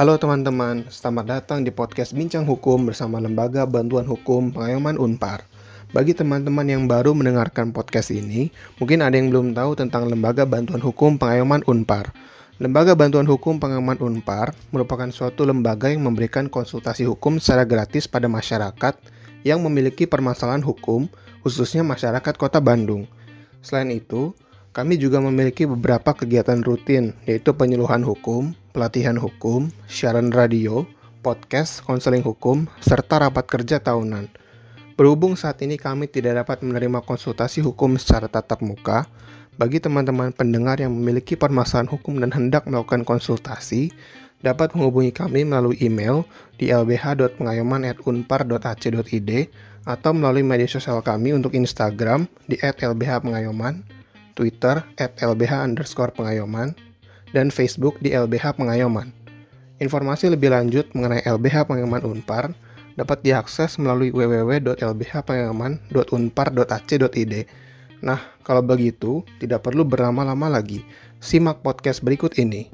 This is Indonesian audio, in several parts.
Halo teman-teman, selamat datang di podcast Bincang Hukum bersama Lembaga Bantuan Hukum Pengayoman Unpar. Bagi teman-teman yang baru mendengarkan podcast ini, mungkin ada yang belum tahu tentang Lembaga Bantuan Hukum Pengayoman Unpar. Lembaga Bantuan Hukum Pengayoman Unpar merupakan suatu lembaga yang memberikan konsultasi hukum secara gratis pada masyarakat yang memiliki permasalahan hukum, khususnya masyarakat Kota Bandung. Selain itu, kami juga memiliki beberapa kegiatan rutin, yaitu penyuluhan hukum, pelatihan hukum, siaran radio, podcast, konseling hukum, serta rapat kerja tahunan. Berhubung saat ini kami tidak dapat menerima konsultasi hukum secara tatap muka, bagi teman-teman pendengar yang memiliki permasalahan hukum dan hendak melakukan konsultasi, dapat menghubungi kami melalui email di lbh.pengayoman@unpar.ac.id atau melalui media sosial kami untuk Instagram di @lbhpengayoman, Twitter @lbh_pengayoman, dan Facebook di LBH Pengayoman. Informasi lebih lanjut mengenai LBH Pengayoman Unpar dapat diakses melalui www.lbhpengayoman.unpar.ac.id. Nah, kalau begitu, tidak perlu berlama-lama lagi. Simak podcast berikut ini.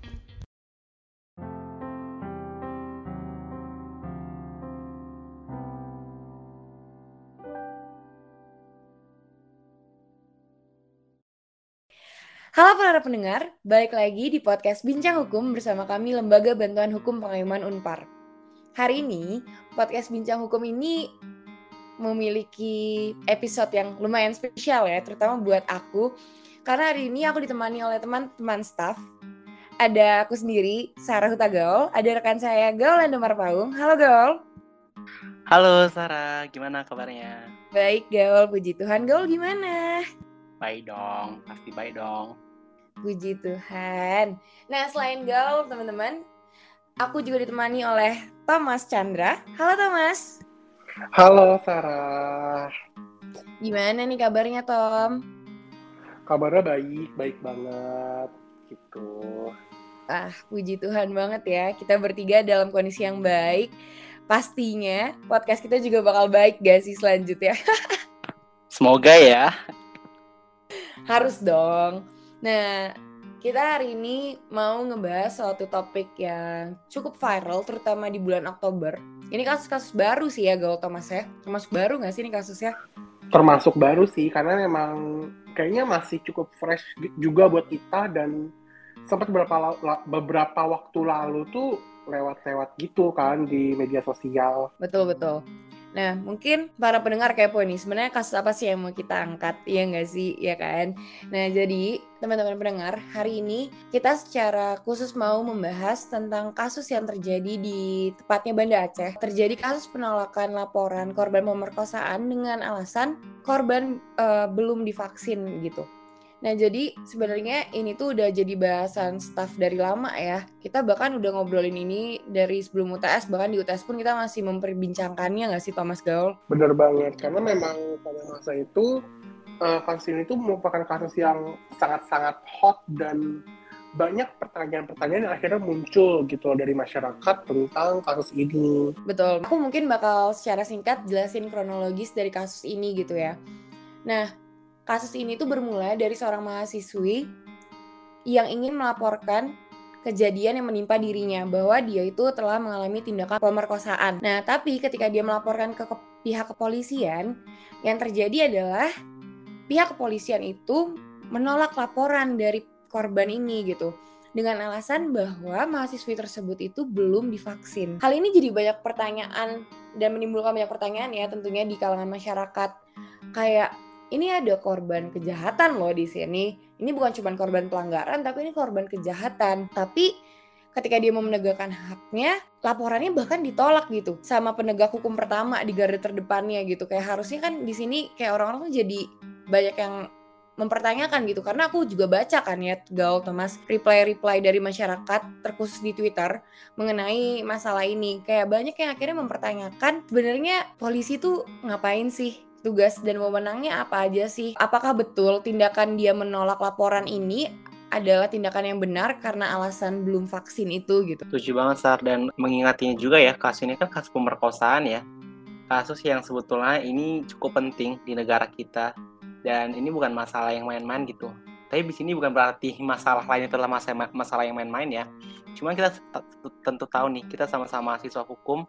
Halo para pendengar, balik lagi di podcast Bincang Hukum bersama kami Lembaga Bantuan Hukum Pengayoman Unpar. Hari ini, podcast Bincang Hukum ini memiliki episode yang lumayan spesial ya, terutama buat aku. Karena hari ini aku ditemani oleh teman-teman staff. Ada aku sendiri, Sarah Huta Gaul, ada rekan saya Gaul Landomar Paung. Halo Gaul. Halo Sarah, gimana kabarnya? Baik Gaul, puji Tuhan. Gaul gimana? Baik dong, pasti baik dong. Puji Tuhan. Nah, selain gaul, teman-teman, aku juga ditemani oleh Thomas Chandra. Halo Thomas. Halo Sarah. Gimana nih kabarnya Tom? Kabarnya baik, baik banget gitu. Ah, puji Tuhan banget ya. Kita bertiga dalam kondisi yang baik. Pastinya podcast kita juga bakal baik gak sih selanjutnya? Semoga ya. Harus dong. Nah, kita hari ini mau ngebahas suatu topik yang cukup viral, terutama di bulan Oktober. Ini kasus-kasus baru sih ya, Gaul Thomas ya? Termasuk baru nggak sih ini kasusnya? Termasuk baru sih, karena memang kayaknya masih cukup fresh juga buat kita dan sempat beberapa beberapa waktu lalu tuh lewat-lewat gitu kan di media sosial. Betul betul. Nah, mungkin para pendengar kepo nih, sebenarnya kasus apa sih yang mau kita angkat, iya nggak sih, ya kan? Nah, jadi teman-teman pendengar, hari ini kita secara khusus mau membahas tentang kasus yang terjadi di tepatnya Banda Aceh. Terjadi kasus penolakan laporan korban pemerkosaan dengan alasan korban uh, belum divaksin gitu. Nah, jadi sebenarnya ini tuh udah jadi bahasan staff dari lama ya. Kita bahkan udah ngobrolin ini dari sebelum UTS, bahkan di UTS pun kita masih memperbincangkannya nggak sih Thomas Gaul? Bener banget, karena memang pada masa itu uh, kasus ini tuh merupakan kasus yang sangat-sangat hot dan banyak pertanyaan-pertanyaan yang akhirnya muncul gitu dari masyarakat tentang kasus ini. Betul. Aku mungkin bakal secara singkat jelasin kronologis dari kasus ini gitu ya. Nah, Kasus ini tuh bermula dari seorang mahasiswi yang ingin melaporkan kejadian yang menimpa dirinya bahwa dia itu telah mengalami tindakan pemerkosaan. Nah, tapi ketika dia melaporkan ke, ke pihak kepolisian, yang terjadi adalah pihak kepolisian itu menolak laporan dari korban ini gitu dengan alasan bahwa mahasiswi tersebut itu belum divaksin. Hal ini jadi banyak pertanyaan dan menimbulkan banyak pertanyaan ya tentunya di kalangan masyarakat. Kayak ini ada korban kejahatan loh di sini. Ini bukan cuma korban pelanggaran, tapi ini korban kejahatan. Tapi ketika dia mau menegakkan haknya, laporannya bahkan ditolak gitu sama penegak hukum pertama di garda terdepannya gitu. Kayak harusnya kan di sini kayak orang-orang tuh jadi banyak yang mempertanyakan gitu karena aku juga baca kan ya Gaul Thomas reply-reply dari masyarakat terkhusus di Twitter mengenai masalah ini kayak banyak yang akhirnya mempertanyakan sebenarnya polisi tuh ngapain sih tugas dan wewenangnya apa aja sih? Apakah betul tindakan dia menolak laporan ini adalah tindakan yang benar karena alasan belum vaksin itu gitu. Setuju banget Sar dan mengingatnya juga ya kasus ini kan kasus pemerkosaan ya. Kasus yang sebetulnya ini cukup penting di negara kita dan ini bukan masalah yang main-main gitu. Tapi di sini bukan berarti masalah lain itu adalah masalah, masalah yang main-main ya. Cuma kita tentu tahu nih, kita sama-sama siswa hukum,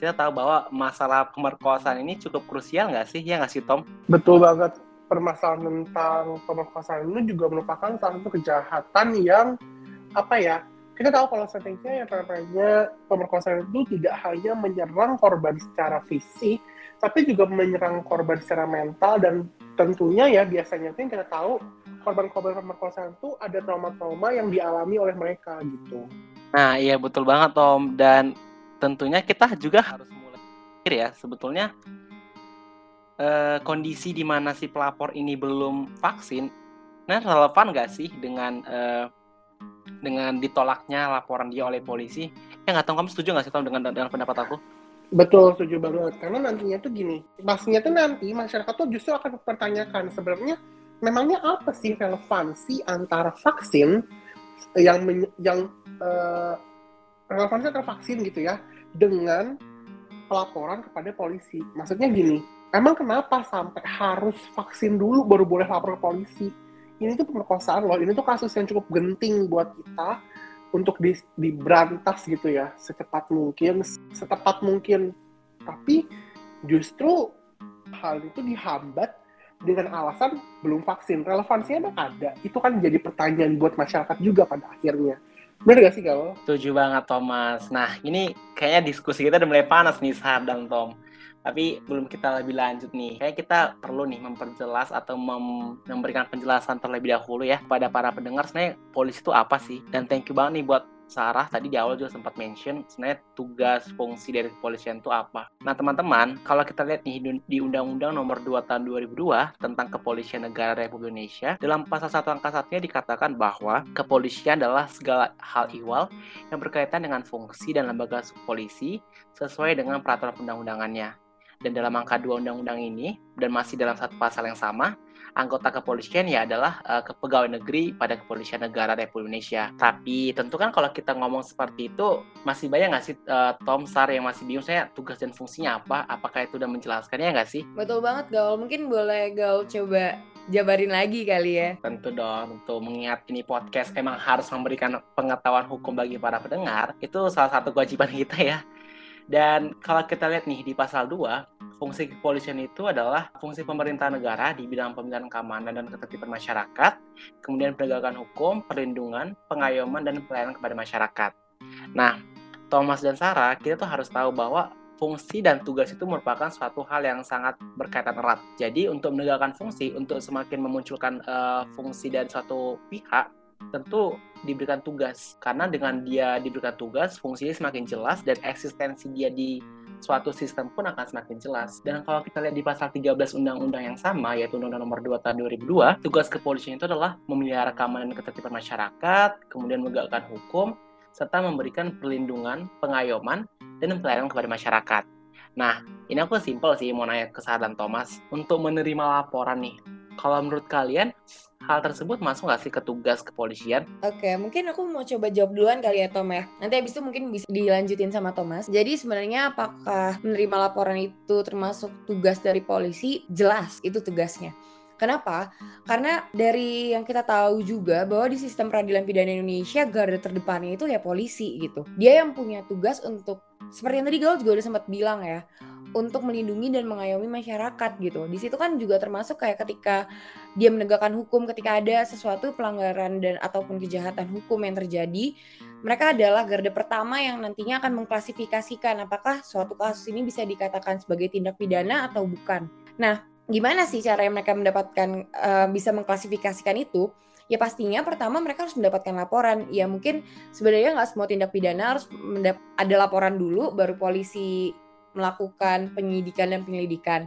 kita tahu bahwa masalah pemerkosaan ini cukup krusial nggak sih? Ya nggak sih Tom? Betul banget. Permasalahan tentang pemerkosaan ini juga merupakan salah satu kejahatan yang apa ya kita tahu kalau settingnya yang namanya pemerkosaan itu tidak hanya menyerang korban secara fisik, tapi juga menyerang korban secara mental dan tentunya ya biasanya yang kita tahu korban-korban pemerkosaan itu ada trauma-trauma yang dialami oleh mereka gitu. Nah iya betul banget Tom dan tentunya kita juga harus mulai ya sebetulnya eh, kondisi di mana si pelapor ini belum vaksin, nah relevan nggak sih dengan eh, dengan ditolaknya laporan dia oleh polisi? Ya nggak tahu kamu setuju nggak sih Tom dengan dengan pendapat aku? Betul, setuju banget. Karena nantinya tuh gini, pastinya tuh nanti masyarakat tuh justru akan mempertanyakan sebenarnya memangnya apa sih relevansi antara vaksin yang yang uh, relevansi antara vaksin gitu ya dengan pelaporan kepada polisi. Maksudnya gini, emang kenapa sampai harus vaksin dulu baru boleh lapor ke polisi? Ini tuh pemerkosaan loh, ini tuh kasus yang cukup genting buat kita untuk di, diberantas gitu ya secepat mungkin setepat mungkin tapi justru hal itu dihambat dengan alasan belum vaksin relevansinya ada itu kan jadi pertanyaan buat masyarakat juga pada akhirnya benar gak sih kalau setuju banget Thomas. Nah ini kayaknya diskusi kita udah mulai panas nih Sar dan Tom. Tapi belum kita lebih lanjut nih, kayak kita perlu nih memperjelas atau mem memberikan penjelasan terlebih dahulu ya kepada para pendengar sebenarnya polisi itu apa sih? Dan thank you banget nih buat Sarah tadi di awal juga sempat mention sebenarnya tugas fungsi dari kepolisian itu apa. Nah teman-teman, kalau kita lihat nih di Undang-Undang Nomor 2 Tahun 2002 tentang Kepolisian Negara Republik Indonesia, dalam pasal 1 angka 1 dikatakan bahwa kepolisian adalah segala hal ihwal yang berkaitan dengan fungsi dan lembaga polisi sesuai dengan peraturan undang-undangannya. Dan dalam angka dua undang-undang ini, dan masih dalam satu pasal yang sama, anggota kepolisian ya adalah uh, kepegawai negeri pada kepolisian negara Republik Indonesia. Tapi tentu kan kalau kita ngomong seperti itu, masih banyak nggak sih uh, Tom Sar yang masih bingung saya tugas dan fungsinya apa? Apakah itu udah menjelaskannya nggak sih? Betul banget Gaul. Mungkin boleh Gaul coba jabarin lagi kali ya. Tentu dong, untuk mengingat ini podcast emang harus memberikan pengetahuan hukum bagi para pendengar, itu salah satu kewajiban kita ya. Dan kalau kita lihat nih di pasal 2, fungsi kepolisian itu adalah fungsi pemerintah negara di bidang pembinaan keamanan dan ketertiban masyarakat, kemudian penegakan hukum, perlindungan, pengayoman, dan pelayanan kepada masyarakat. Nah, Thomas dan Sarah, kita tuh harus tahu bahwa fungsi dan tugas itu merupakan suatu hal yang sangat berkaitan erat. Jadi untuk menegakkan fungsi, untuk semakin memunculkan uh, fungsi dari suatu pihak, tentu diberikan tugas karena dengan dia diberikan tugas fungsinya semakin jelas dan eksistensi dia di suatu sistem pun akan semakin jelas. Dan kalau kita lihat di pasal 13 undang-undang yang sama, yaitu Undang-Undang Nomor 2 Tahun 2002, tugas kepolisian itu adalah memelihara keamanan dan ketertiban masyarakat, kemudian menegakkan hukum, serta memberikan perlindungan, pengayoman, dan pelayanan kepada masyarakat. Nah, ini aku simpel sih mau nanya ke Thomas. Untuk menerima laporan nih, kalau menurut kalian, hal tersebut masuk nggak sih ke tugas kepolisian? Oke, mungkin aku mau coba jawab duluan kali ya Tom ya. Nanti abis itu mungkin bisa dilanjutin sama Thomas. Jadi sebenarnya apakah menerima laporan itu termasuk tugas dari polisi? Jelas, itu tugasnya. Kenapa? Karena dari yang kita tahu juga bahwa di sistem peradilan pidana Indonesia garda terdepannya itu ya polisi gitu. Dia yang punya tugas untuk seperti yang tadi Gaul juga udah sempat bilang ya, untuk melindungi dan mengayomi masyarakat gitu. Di situ kan juga termasuk kayak ketika dia menegakkan hukum ketika ada sesuatu pelanggaran dan ataupun kejahatan hukum yang terjadi, mereka adalah garda pertama yang nantinya akan mengklasifikasikan apakah suatu kasus ini bisa dikatakan sebagai tindak pidana atau bukan. Nah, gimana sih cara mereka mendapatkan uh, bisa mengklasifikasikan itu? Ya pastinya pertama mereka harus mendapatkan laporan. Ya mungkin sebenarnya nggak semua tindak pidana harus ada laporan dulu baru polisi melakukan penyidikan dan penyelidikan.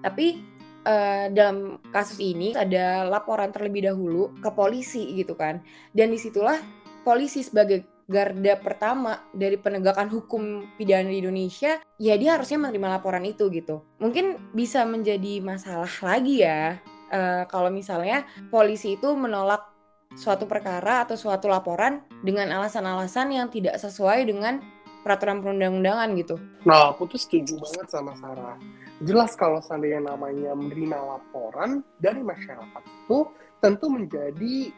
Tapi uh, dalam kasus ini ada laporan terlebih dahulu ke polisi gitu kan. Dan di situlah polisi sebagai garda pertama dari penegakan hukum pidana di Indonesia, ya dia harusnya menerima laporan itu gitu. Mungkin bisa menjadi masalah lagi ya uh, kalau misalnya polisi itu menolak suatu perkara atau suatu laporan dengan alasan-alasan yang tidak sesuai dengan peraturan perundang-undangan gitu. Nah, aku tuh setuju banget sama Sarah. Jelas kalau seandainya namanya menerima laporan dari masyarakat itu tentu menjadi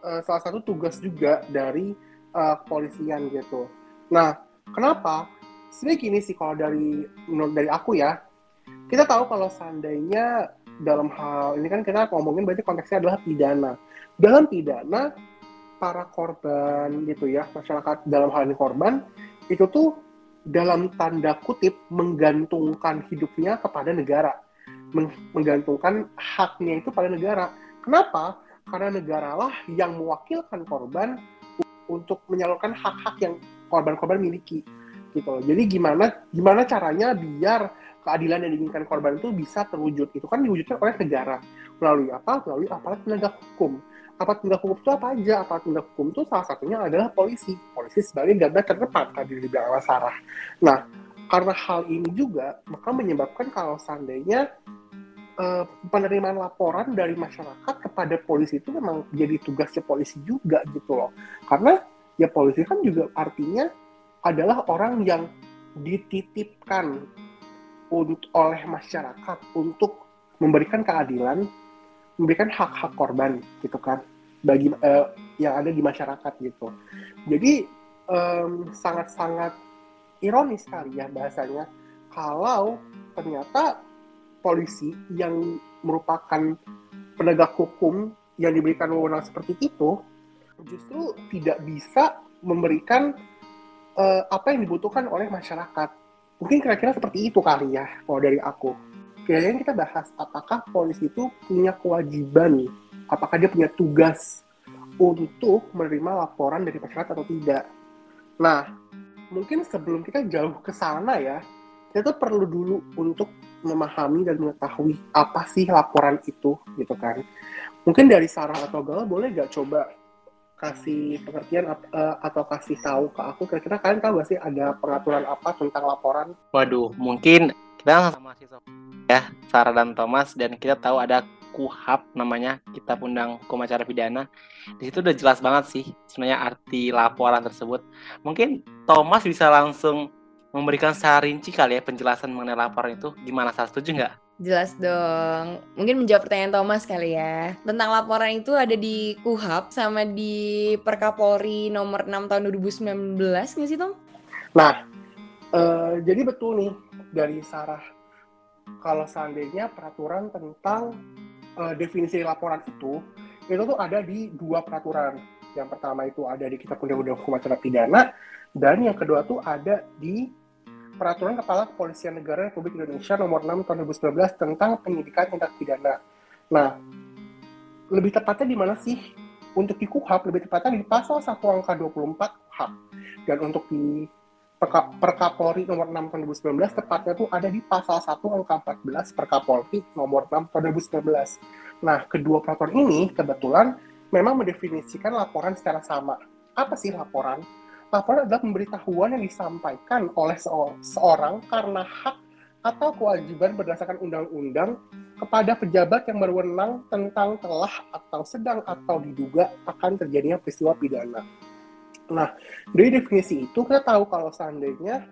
uh, salah satu tugas juga dari uh, kepolisian gitu. Nah, kenapa? Sebenarnya gini sih kalau dari menurut dari aku ya, kita tahu kalau seandainya dalam hal ini kan kita ngomongin berarti konteksnya adalah pidana. Dalam pidana para korban gitu ya, masyarakat dalam hal ini korban itu tuh dalam tanda kutip menggantungkan hidupnya kepada negara menggantungkan haknya itu pada negara. Kenapa? Karena negaralah yang mewakilkan korban untuk menyalurkan hak-hak yang korban-korban miliki gitu loh. Jadi gimana gimana caranya biar keadilan yang diinginkan korban itu bisa terwujud? Itu kan diwujudkan oleh negara melalui apa? Melalui aparat penegak hukum. Aparat penegak hukum itu apa aja? Aparat penegak hukum itu salah satunya adalah polisi. Polisi sebagai garda terdepan tadi di belakang Sarah. Nah, karena hal ini juga maka menyebabkan kalau seandainya uh, penerimaan laporan dari masyarakat kepada polisi itu memang jadi tugasnya polisi juga gitu loh. Karena ya polisi kan juga artinya adalah orang yang dititipkan oleh masyarakat untuk memberikan keadilan, memberikan hak-hak korban gitu kan bagi uh, yang ada di masyarakat gitu. Jadi sangat-sangat um, ironis sekali ya bahasanya kalau ternyata polisi yang merupakan penegak hukum yang diberikan wewenang seperti itu justru tidak bisa memberikan uh, apa yang dibutuhkan oleh masyarakat. Mungkin kira-kira seperti itu kali ya kalau dari aku. Kira-kira kita bahas apakah polisi itu punya kewajiban, apakah dia punya tugas untuk menerima laporan dari masyarakat atau tidak. Nah, mungkin sebelum kita jauh ke sana ya, kita tuh perlu dulu untuk memahami dan mengetahui apa sih laporan itu gitu kan? Mungkin dari Sarah atau Gal boleh gak coba kasih pengertian uh, atau kasih tahu ke aku? Kira-kira kalian tahu gak sih ada pengaturan apa tentang laporan? Waduh mungkin kita sama si ya Sarah dan Thomas dan kita tahu ada KUHAP namanya Kitab Undang Hukum Acara Pidana. Di situ udah jelas banget sih sebenarnya arti laporan tersebut. Mungkin Thomas bisa langsung memberikan secara rinci kali ya penjelasan mengenai laporan itu. Gimana, saya setuju nggak? Jelas dong. Mungkin menjawab pertanyaan Thomas kali ya. Tentang laporan itu ada di KUHAP sama di Perkapolri nomor 6 tahun 2019 nggak sih, Tom? Nah, uh, jadi betul nih dari Sarah. Kalau seandainya peraturan tentang uh, definisi laporan itu, itu tuh ada di dua peraturan. Yang pertama itu ada di Kitab Undang-Undang Hukum Acara Pidana, dan yang kedua tuh ada di Peraturan Kepala Kepolisian Negara Republik Indonesia Nomor 6 Tahun 2019 tentang penyidikan tindak pidana. Nah, lebih tepatnya di mana sih? Untuk di KUHAP lebih tepatnya di pasal 1 angka 24 KUHAP. Dan untuk di Perkapolri nomor 6 tahun 2019 tepatnya tuh ada di pasal 1 angka 14 Perkapolri nomor 6 tahun 2019. Nah, kedua peraturan ini kebetulan memang mendefinisikan laporan secara sama. Apa sih laporan? laporan adalah pemberitahuan yang disampaikan oleh seorang karena hak atau kewajiban berdasarkan undang-undang kepada pejabat yang berwenang tentang telah atau sedang atau diduga akan terjadinya peristiwa pidana. Nah, dari definisi itu kita tahu kalau seandainya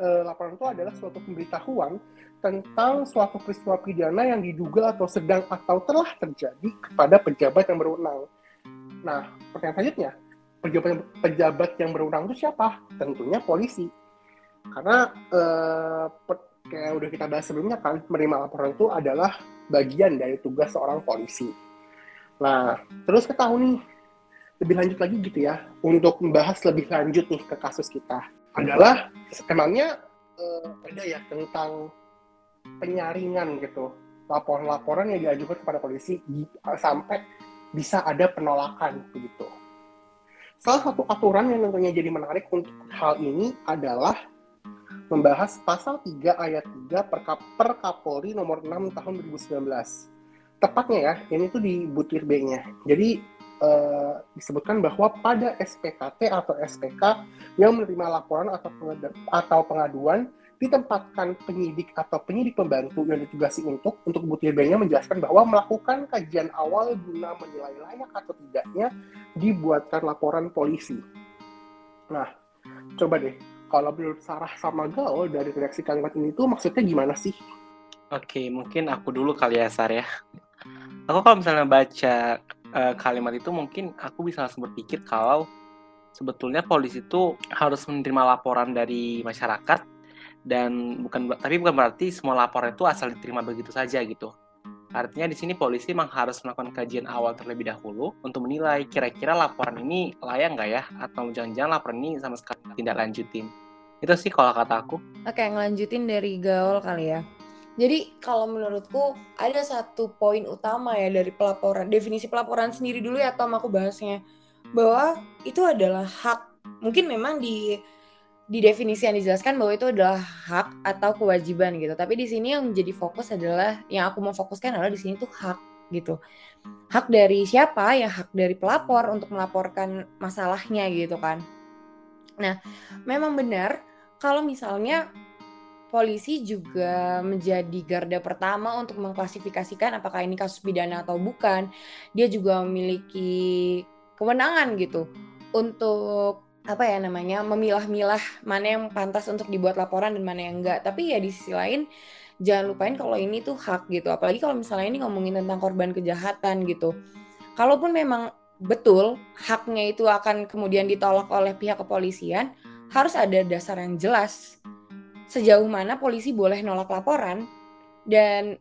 eh, laporan itu adalah suatu pemberitahuan tentang suatu peristiwa pidana yang diduga atau sedang atau telah terjadi kepada pejabat yang berwenang. Nah, pertanyaan selanjutnya, pejabat pejabat yang berwenang itu siapa? Tentunya polisi. Karena eh, kayak udah kita bahas sebelumnya kan, menerima laporan itu adalah bagian dari tugas seorang polisi. Nah, terus kita tahu nih, lebih lanjut lagi gitu ya, untuk membahas lebih lanjut nih ke kasus kita. Adalah, emangnya eh, ada ya tentang penyaringan gitu, laporan-laporan yang diajukan kepada polisi sampai bisa ada penolakan begitu. Salah satu aturan yang tentunya jadi menarik untuk hal ini adalah membahas pasal 3 ayat 3 Perkap Perkapolri nomor 6 tahun 2019. Tepatnya ya, ini tuh di butir B-nya. Jadi eh, disebutkan bahwa pada SPKT atau SPK yang menerima laporan atau atau pengaduan ditempatkan penyidik atau penyidik pembantu yang ditugasi untuk untuk butir B-nya menjelaskan bahwa melakukan kajian awal guna menilai layak atau tidaknya dibuatkan laporan polisi. Nah, coba deh, kalau menurut Sarah sama Gaul dari redaksi kalimat ini tuh maksudnya gimana sih? Oke, mungkin aku dulu kali ya, Sar ya. aku kalau misalnya baca uh, kalimat itu mungkin aku bisa langsung berpikir kalau sebetulnya polisi itu harus menerima laporan dari masyarakat dan bukan tapi bukan berarti semua laporan itu asal diterima begitu saja gitu. Artinya di sini polisi memang harus melakukan kajian awal terlebih dahulu untuk menilai kira-kira laporan ini layak nggak ya atau jangan-jangan laporan ini sama sekali tidak lanjutin. Itu sih kalau kata aku. Oke, ngelanjutin dari gaul kali ya. Jadi kalau menurutku ada satu poin utama ya dari pelaporan, definisi pelaporan sendiri dulu ya Tom aku bahasnya bahwa itu adalah hak. Mungkin memang di di definisi yang dijelaskan bahwa itu adalah hak atau kewajiban gitu. Tapi di sini yang menjadi fokus adalah yang aku mau fokuskan adalah di sini tuh hak gitu. Hak dari siapa? Ya hak dari pelapor untuk melaporkan masalahnya gitu kan. Nah, memang benar kalau misalnya polisi juga menjadi garda pertama untuk mengklasifikasikan apakah ini kasus pidana atau bukan. Dia juga memiliki kewenangan gitu untuk apa ya namanya memilah-milah mana yang pantas untuk dibuat laporan dan mana yang enggak. Tapi ya di sisi lain jangan lupain kalau ini tuh hak gitu. Apalagi kalau misalnya ini ngomongin tentang korban kejahatan gitu. Kalaupun memang betul haknya itu akan kemudian ditolak oleh pihak kepolisian, harus ada dasar yang jelas sejauh mana polisi boleh nolak laporan dan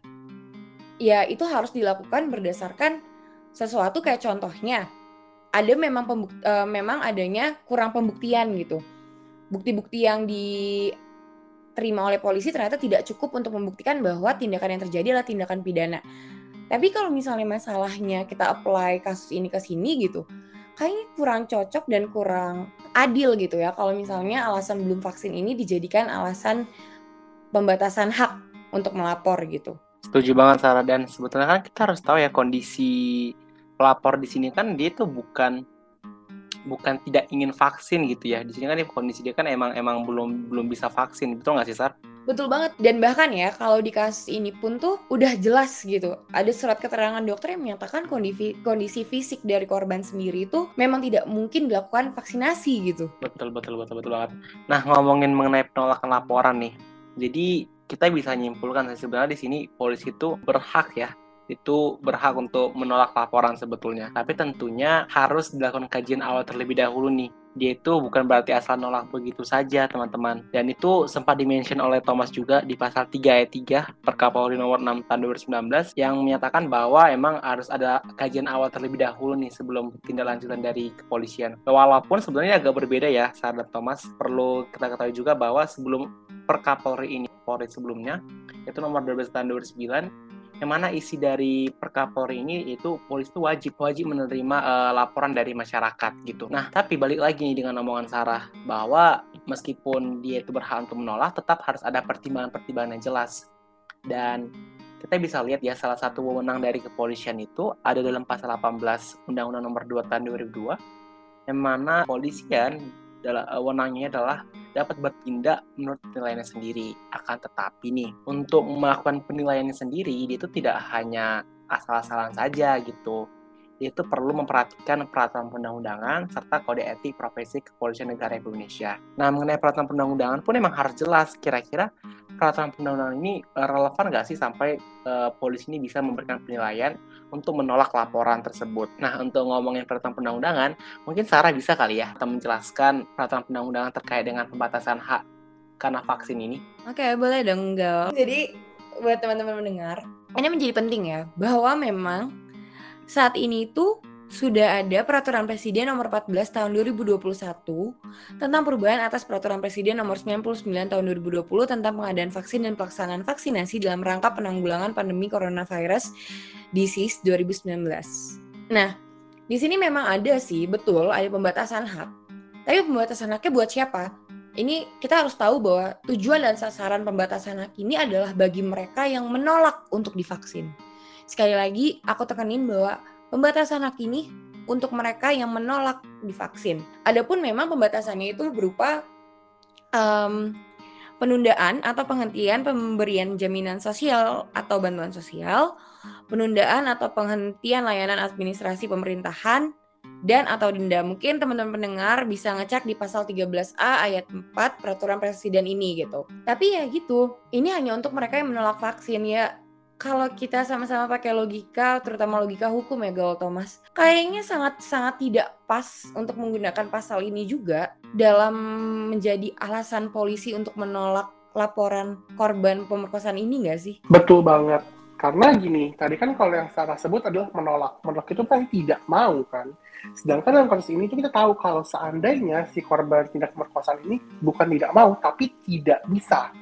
ya itu harus dilakukan berdasarkan sesuatu kayak contohnya ada memang pembukti, uh, eh, memang adanya kurang pembuktian gitu. Bukti-bukti yang diterima oleh polisi ternyata tidak cukup untuk membuktikan bahwa tindakan yang terjadi adalah tindakan pidana. Tapi kalau misalnya masalahnya kita apply kasus ini ke sini gitu, kayaknya kurang cocok dan kurang adil gitu ya kalau misalnya alasan belum vaksin ini dijadikan alasan pembatasan hak untuk melapor gitu. Setuju banget Sarah dan sebetulnya kan kita harus tahu ya kondisi pelapor di sini kan dia tuh bukan bukan tidak ingin vaksin gitu ya. Di sini kan kondisi dia kan emang emang belum belum bisa vaksin. Betul nggak sih, Sar? Betul banget. Dan bahkan ya kalau di kasus ini pun tuh udah jelas gitu. Ada surat keterangan dokter yang menyatakan kondisi kondisi fisik dari korban sendiri itu memang tidak mungkin dilakukan vaksinasi gitu. Betul betul betul betul banget. Nah, ngomongin mengenai penolakan laporan nih. Jadi kita bisa nyimpulkan sebenarnya di sini polisi itu berhak ya itu berhak untuk menolak laporan sebetulnya. Tapi tentunya harus dilakukan kajian awal terlebih dahulu nih. Dia itu bukan berarti asal nolak begitu saja, teman-teman. Dan itu sempat dimention oleh Thomas juga di pasal 3 ayat 3 Perkapolri nomor 6 tahun 2019 yang menyatakan bahwa emang harus ada kajian awal terlebih dahulu nih sebelum tindak lanjutan dari kepolisian. Walaupun sebenarnya agak berbeda ya, sahabat Thomas. Perlu kita ketahui juga bahwa sebelum Perkapolri ini, Polri sebelumnya, itu nomor 12 tahun 2009 yang mana isi dari Perkapolri ini itu polisi itu wajib wajib menerima uh, laporan dari masyarakat gitu. Nah, tapi balik lagi nih dengan omongan Sarah bahwa meskipun dia itu berhak untuk menolak, tetap harus ada pertimbangan-pertimbangan yang jelas. Dan kita bisa lihat ya salah satu wewenang dari kepolisian itu ada dalam pasal 18 Undang-Undang Nomor 2 Tahun 2002 yang mana kepolisian adalah uh, wewenangnya adalah dapat bertindak menurut penilaiannya sendiri. Akan tetapi nih, untuk melakukan penilaiannya sendiri, dia itu tidak hanya asal-asalan saja gitu. Itu perlu memperhatikan peraturan perundang-undangan serta kode etik profesi kepolisian negara Indonesia. Nah, mengenai peraturan perundang-undangan pun memang harus jelas kira-kira peraturan perundang-undangan ini eh, relevan nggak sih sampai uh, polisi ini bisa memberikan penilaian untuk menolak laporan tersebut. Nah, untuk ngomongin peraturan perundang-undangan, mungkin Sarah bisa kali ya atau menjelaskan peraturan perundang-undangan terkait dengan pembatasan hak karena vaksin ini. Oke, boleh dong, Gal. Jadi, buat teman-teman mendengar, ini menjadi penting ya, bahwa memang saat ini itu sudah ada Peraturan Presiden Nomor 14 Tahun 2021 tentang perubahan atas Peraturan Presiden Nomor 99 Tahun 2020 tentang pengadaan vaksin dan pelaksanaan vaksinasi dalam rangka penanggulangan pandemi coronavirus disease 2019. Nah, di sini memang ada sih, betul ada pembatasan hak. Tapi pembatasan haknya buat siapa? Ini kita harus tahu bahwa tujuan dan sasaran pembatasan hak ini adalah bagi mereka yang menolak untuk divaksin. Sekali lagi, aku tekanin bahwa Pembatasan hak ini untuk mereka yang menolak divaksin. Adapun memang pembatasannya itu berupa um, penundaan atau penghentian pemberian jaminan sosial atau bantuan sosial, penundaan atau penghentian layanan administrasi pemerintahan, dan atau denda. Mungkin teman-teman pendengar bisa ngecek di pasal 13A ayat 4 peraturan presiden ini gitu. Tapi ya gitu, ini hanya untuk mereka yang menolak vaksin ya kalau kita sama-sama pakai logika, terutama logika hukum ya Gaul Thomas, kayaknya sangat-sangat tidak pas untuk menggunakan pasal ini juga dalam menjadi alasan polisi untuk menolak laporan korban pemerkosaan ini nggak sih? Betul banget. Karena gini, tadi kan kalau yang Sarah sebut adalah menolak. Menolak itu kan tidak mau kan. Sedangkan dalam kasus ini itu kita tahu kalau seandainya si korban tindak pemerkosaan ini bukan tidak mau, tapi tidak bisa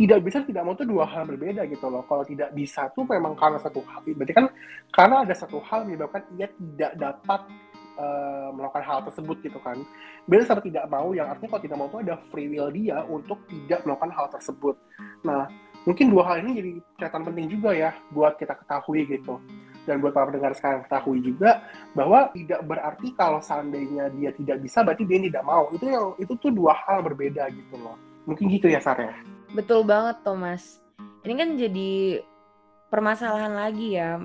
tidak bisa tidak mau itu dua hal berbeda gitu loh. Kalau tidak bisa tuh memang karena satu hal, berarti kan karena ada satu hal menyebabkan ia tidak dapat uh, melakukan hal tersebut gitu kan. Beda sama tidak mau, yang artinya kalau tidak mau itu ada free will dia untuk tidak melakukan hal tersebut. Nah, mungkin dua hal ini jadi catatan penting juga ya buat kita ketahui gitu. Dan buat para pendengar sekarang ketahui juga bahwa tidak berarti kalau seandainya dia tidak bisa berarti dia tidak mau. Itu yang itu tuh dua hal berbeda gitu loh. Mungkin gitu ya Sarah. Betul banget Thomas. Ini kan jadi permasalahan lagi ya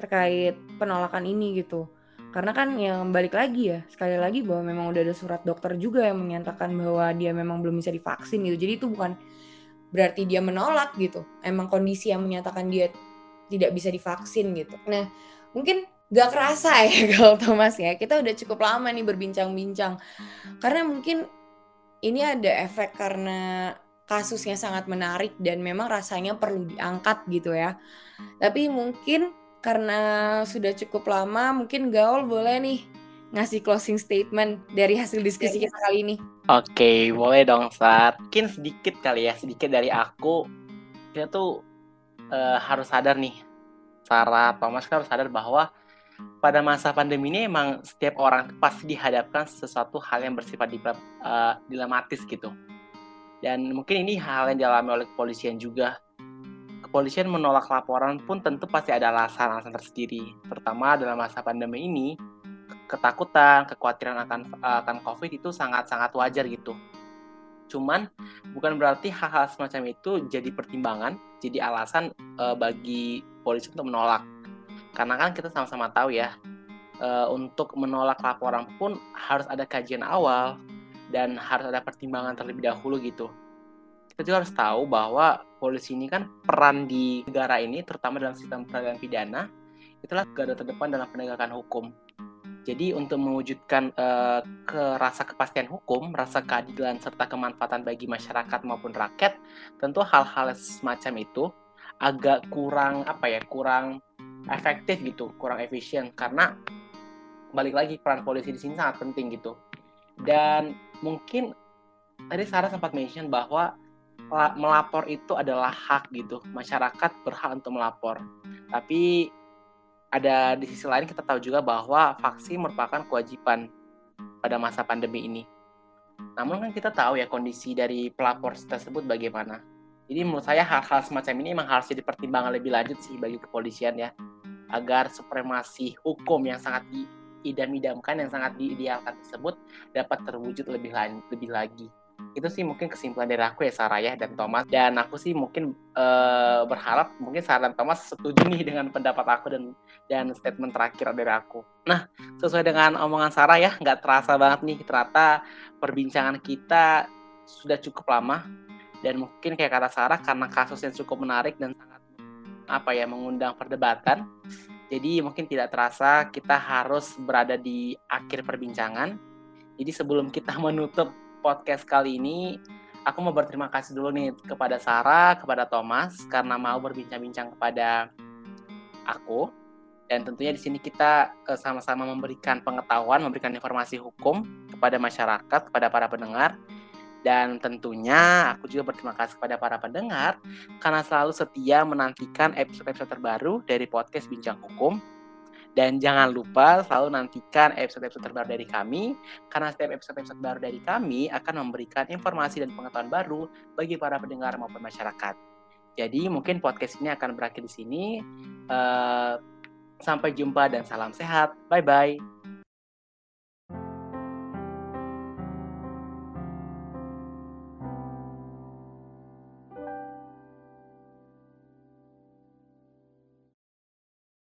terkait penolakan ini gitu. Karena kan yang balik lagi ya, sekali lagi bahwa memang udah ada surat dokter juga yang menyatakan bahwa dia memang belum bisa divaksin gitu. Jadi itu bukan berarti dia menolak gitu. Emang kondisi yang menyatakan dia tidak bisa divaksin gitu. Nah, mungkin gak kerasa ya kalau Thomas ya. Kita udah cukup lama nih berbincang-bincang. Karena mungkin ini ada efek karena kasusnya sangat menarik dan memang rasanya perlu diangkat gitu ya. Tapi mungkin karena sudah cukup lama, mungkin Gaul boleh nih ngasih closing statement dari hasil diskusi kita kali ini. Oke, boleh dong, Sat. Mungkin sedikit kali ya, sedikit dari aku. Kita tuh uh, harus sadar nih, Sarah, Thomas kan harus sadar bahwa pada masa pandemi ini emang setiap orang pasti dihadapkan sesuatu hal yang bersifat uh, dilematis gitu dan mungkin ini hal yang dialami oleh kepolisian juga. Kepolisian menolak laporan pun tentu pasti ada alasan-alasan tersendiri, terutama dalam masa pandemi ini. Ketakutan, kekhawatiran akan akan COVID itu sangat-sangat wajar gitu. Cuman bukan berarti hal-hal semacam itu jadi pertimbangan, jadi alasan e, bagi polisi untuk menolak. Karena kan kita sama-sama tahu ya, e, untuk menolak laporan pun harus ada kajian awal, dan harus ada pertimbangan terlebih dahulu gitu. Kita juga harus tahu bahwa polisi ini kan peran di negara ini, terutama dalam sistem peradilan pidana, itulah garda terdepan dalam penegakan hukum. Jadi untuk mewujudkan uh, ke rasa kepastian hukum, rasa keadilan serta kemanfaatan bagi masyarakat maupun rakyat, tentu hal-hal semacam itu agak kurang apa ya, kurang efektif gitu, kurang efisien karena balik lagi peran polisi di sini sangat penting gitu. Dan mungkin tadi Sarah sempat mention bahwa melapor itu adalah hak gitu. Masyarakat berhak untuk melapor. Tapi ada di sisi lain kita tahu juga bahwa vaksin merupakan kewajiban pada masa pandemi ini. Namun kan kita tahu ya kondisi dari pelapor tersebut bagaimana. Jadi menurut saya hal-hal semacam ini memang harus jadi pertimbangan lebih lanjut sih bagi kepolisian ya. Agar supremasi hukum yang sangat di idam-idamkan yang sangat diidealkan tersebut dapat terwujud lebih lebih lagi. Itu sih mungkin kesimpulan dari aku ya Sarah ya dan Thomas. Dan aku sih mungkin uh, berharap mungkin Sarah dan Thomas setuju nih dengan pendapat aku dan dan statement terakhir dari aku. Nah sesuai dengan omongan Sarah ya nggak terasa banget nih ternyata perbincangan kita sudah cukup lama. Dan mungkin kayak kata Sarah karena kasusnya cukup menarik dan sangat apa ya mengundang perdebatan jadi mungkin tidak terasa kita harus berada di akhir perbincangan. Jadi sebelum kita menutup podcast kali ini, aku mau berterima kasih dulu nih kepada Sarah, kepada Thomas karena mau berbincang-bincang kepada aku. Dan tentunya di sini kita eh, sama-sama memberikan pengetahuan, memberikan informasi hukum kepada masyarakat, kepada para pendengar dan tentunya aku juga berterima kasih kepada para pendengar karena selalu setia menantikan episode-episode terbaru dari podcast Bincang Hukum. Dan jangan lupa selalu nantikan episode-episode terbaru dari kami, karena setiap episode-episode baru dari kami akan memberikan informasi dan pengetahuan baru bagi para pendengar maupun masyarakat. Jadi mungkin podcast ini akan berakhir di sini. Uh, sampai jumpa dan salam sehat. Bye-bye.